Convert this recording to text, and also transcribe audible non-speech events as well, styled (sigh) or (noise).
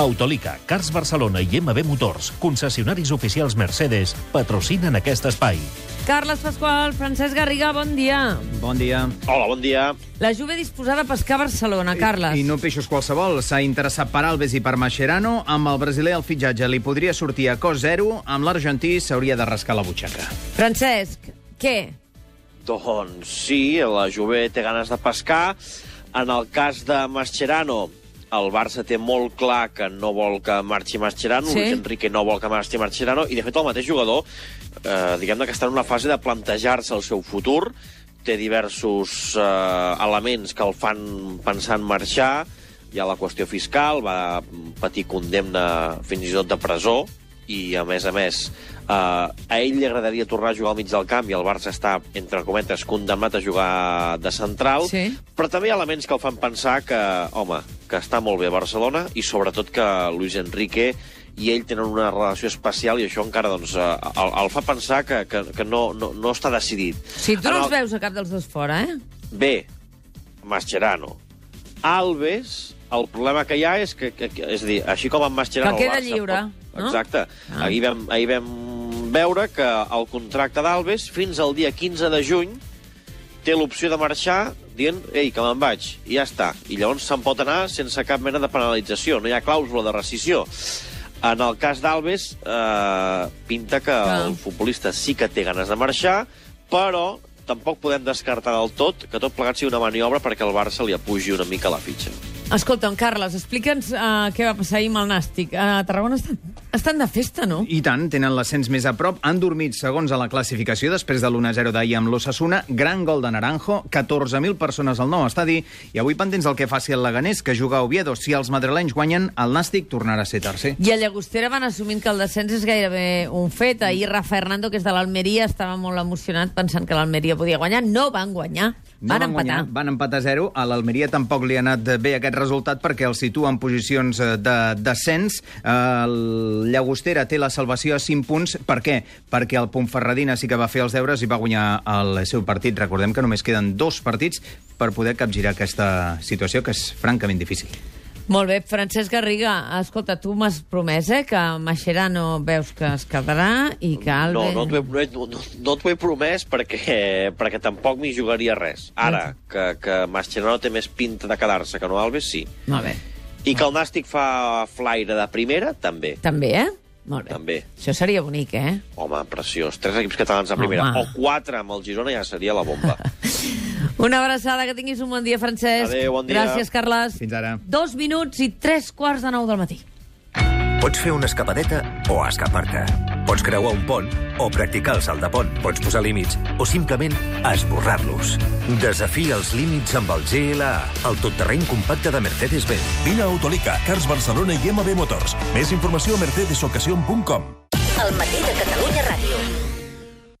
Autolica, Cars Barcelona i MB Motors, concessionaris oficials Mercedes, patrocinen aquest espai. Carles Pasqual, Francesc Garriga, bon dia. Bon dia. Hola, bon dia. La Juve disposada a pescar a Barcelona, Carles. I no peixos qualsevol. S'ha interessat per Alves i per Mascherano. Amb el brasiler el fitxatge li podria sortir a cost zero. Amb l'argentí s'hauria de rascar la butxaca. Francesc, què? Doncs sí, la Juve té ganes de pescar. En el cas de Mascherano, el Barça té molt clar que no vol que marxi Mascherano, Sí. Luis Enrique no vol que marxi Mascherano, i de fet el mateix jugador, eh, diguem-ne que està en una fase de plantejar-se el seu futur, té diversos eh, elements que el fan pensar en marxar, hi ha la qüestió fiscal, va patir condemna fins i tot de presó, i a més a més eh, a ell li agradaria tornar a jugar al mig del camp i el Barça està, entre cometes, condemnat a jugar de central, Sí. però també hi ha elements que el fan pensar que, home, que està molt bé a Barcelona i sobretot que Luis Enrique i ell tenen una relació especial i això encara doncs, eh, el, el fa pensar que, que, que no, no, no està decidit. Si tu no el- els veus a cap dels dos fora, eh? Bé, Mascherano. Alves, el problema que hi ha és que, que, que és dir, així com amb Mascherano... Que queda Barça lliure, pot- no? Exacte. Ah. Ahir, vam, ahir vam veure que el contracte d'Alves fins al dia 15 de juny té l'opció de marxar dient, ei, que me'n vaig, i ja està. I llavors se'n pot anar sense cap mena de penalització, no hi ha clàusula de rescisió. En el cas d'Alves, eh, pinta que Clar. el futbolista sí que té ganes de marxar, però tampoc podem descartar del tot que tot plegat sigui una maniobra perquè el Barça li apugi una mica la fitxa. Escolta'm, Carles, explica'ns uh, què va passar ahir amb el Nàstic. Uh, a Tarragona estan, estan de festa, no? I tant, tenen l'ascens més a prop. Han dormit segons a la classificació després de l'1-0 d'ahir amb l'Ossassuna. Gran gol de Naranjo, 14.000 persones al nou estadi. I avui pendents del que faci el Leganés, que juga a Oviedo. Si els madrilenys guanyen, el Nàstic tornarà a ser tercer. I a Llagostera van assumint que el descens és gairebé un fet. Ahir Rafa Hernando, que és de l'Almeria, estava molt emocionat pensant que l'Almeria podia guanyar. No van guanyar, No van, empatar. guanyar, van empatar a 0. A l'Almeria tampoc li ha anat bé aquest resultat perquè el situa en posicions eh, de descens. Eh, El Llagostera té la salvació a 5 punts. Per què? Perquè el Pontferradina sí que va fer els deures i va guanyar el seu partit. Recordem que només queden dos partits per poder capgirar aquesta situació, que és francament difícil. Molt bé, Francesc Garriga, escolta, tu m'has promès, eh, que Mascherano veus que es quedarà i que No, Alves... no t'ho he, no, no, no t'ho he promès perquè, perquè tampoc m'hi jugaria res. Ara, que, que Mascherano té més pinta de quedar-se que no Alves, sí. Molt bé. I que el Nàstic fa flaire de primera, també. També, eh? Molt bé. També. Això seria bonic, eh? Home, preciós. Tres equips catalans a primera. Home. O quatre amb el Girona ja seria la bomba. (laughs) Una abraçada, que tinguis un bon dia, Francesc. Adéu, bon dia. Gràcies, Carles. Fins ara. Dos minuts i tres quarts de nou del matí. Pots fer una escapadeta o escapar-te. Pots creuar un pont o practicar el salt de pont. Pots posar límits o simplement esborrar-los. Desafia els límits amb el GLA, el totterreny compacte de Mercedes-Benz. Vine a Autolica, Cars Barcelona i MB Motors. Més informació a mercedesocasion.com. El matí de Catalunya Ràdio.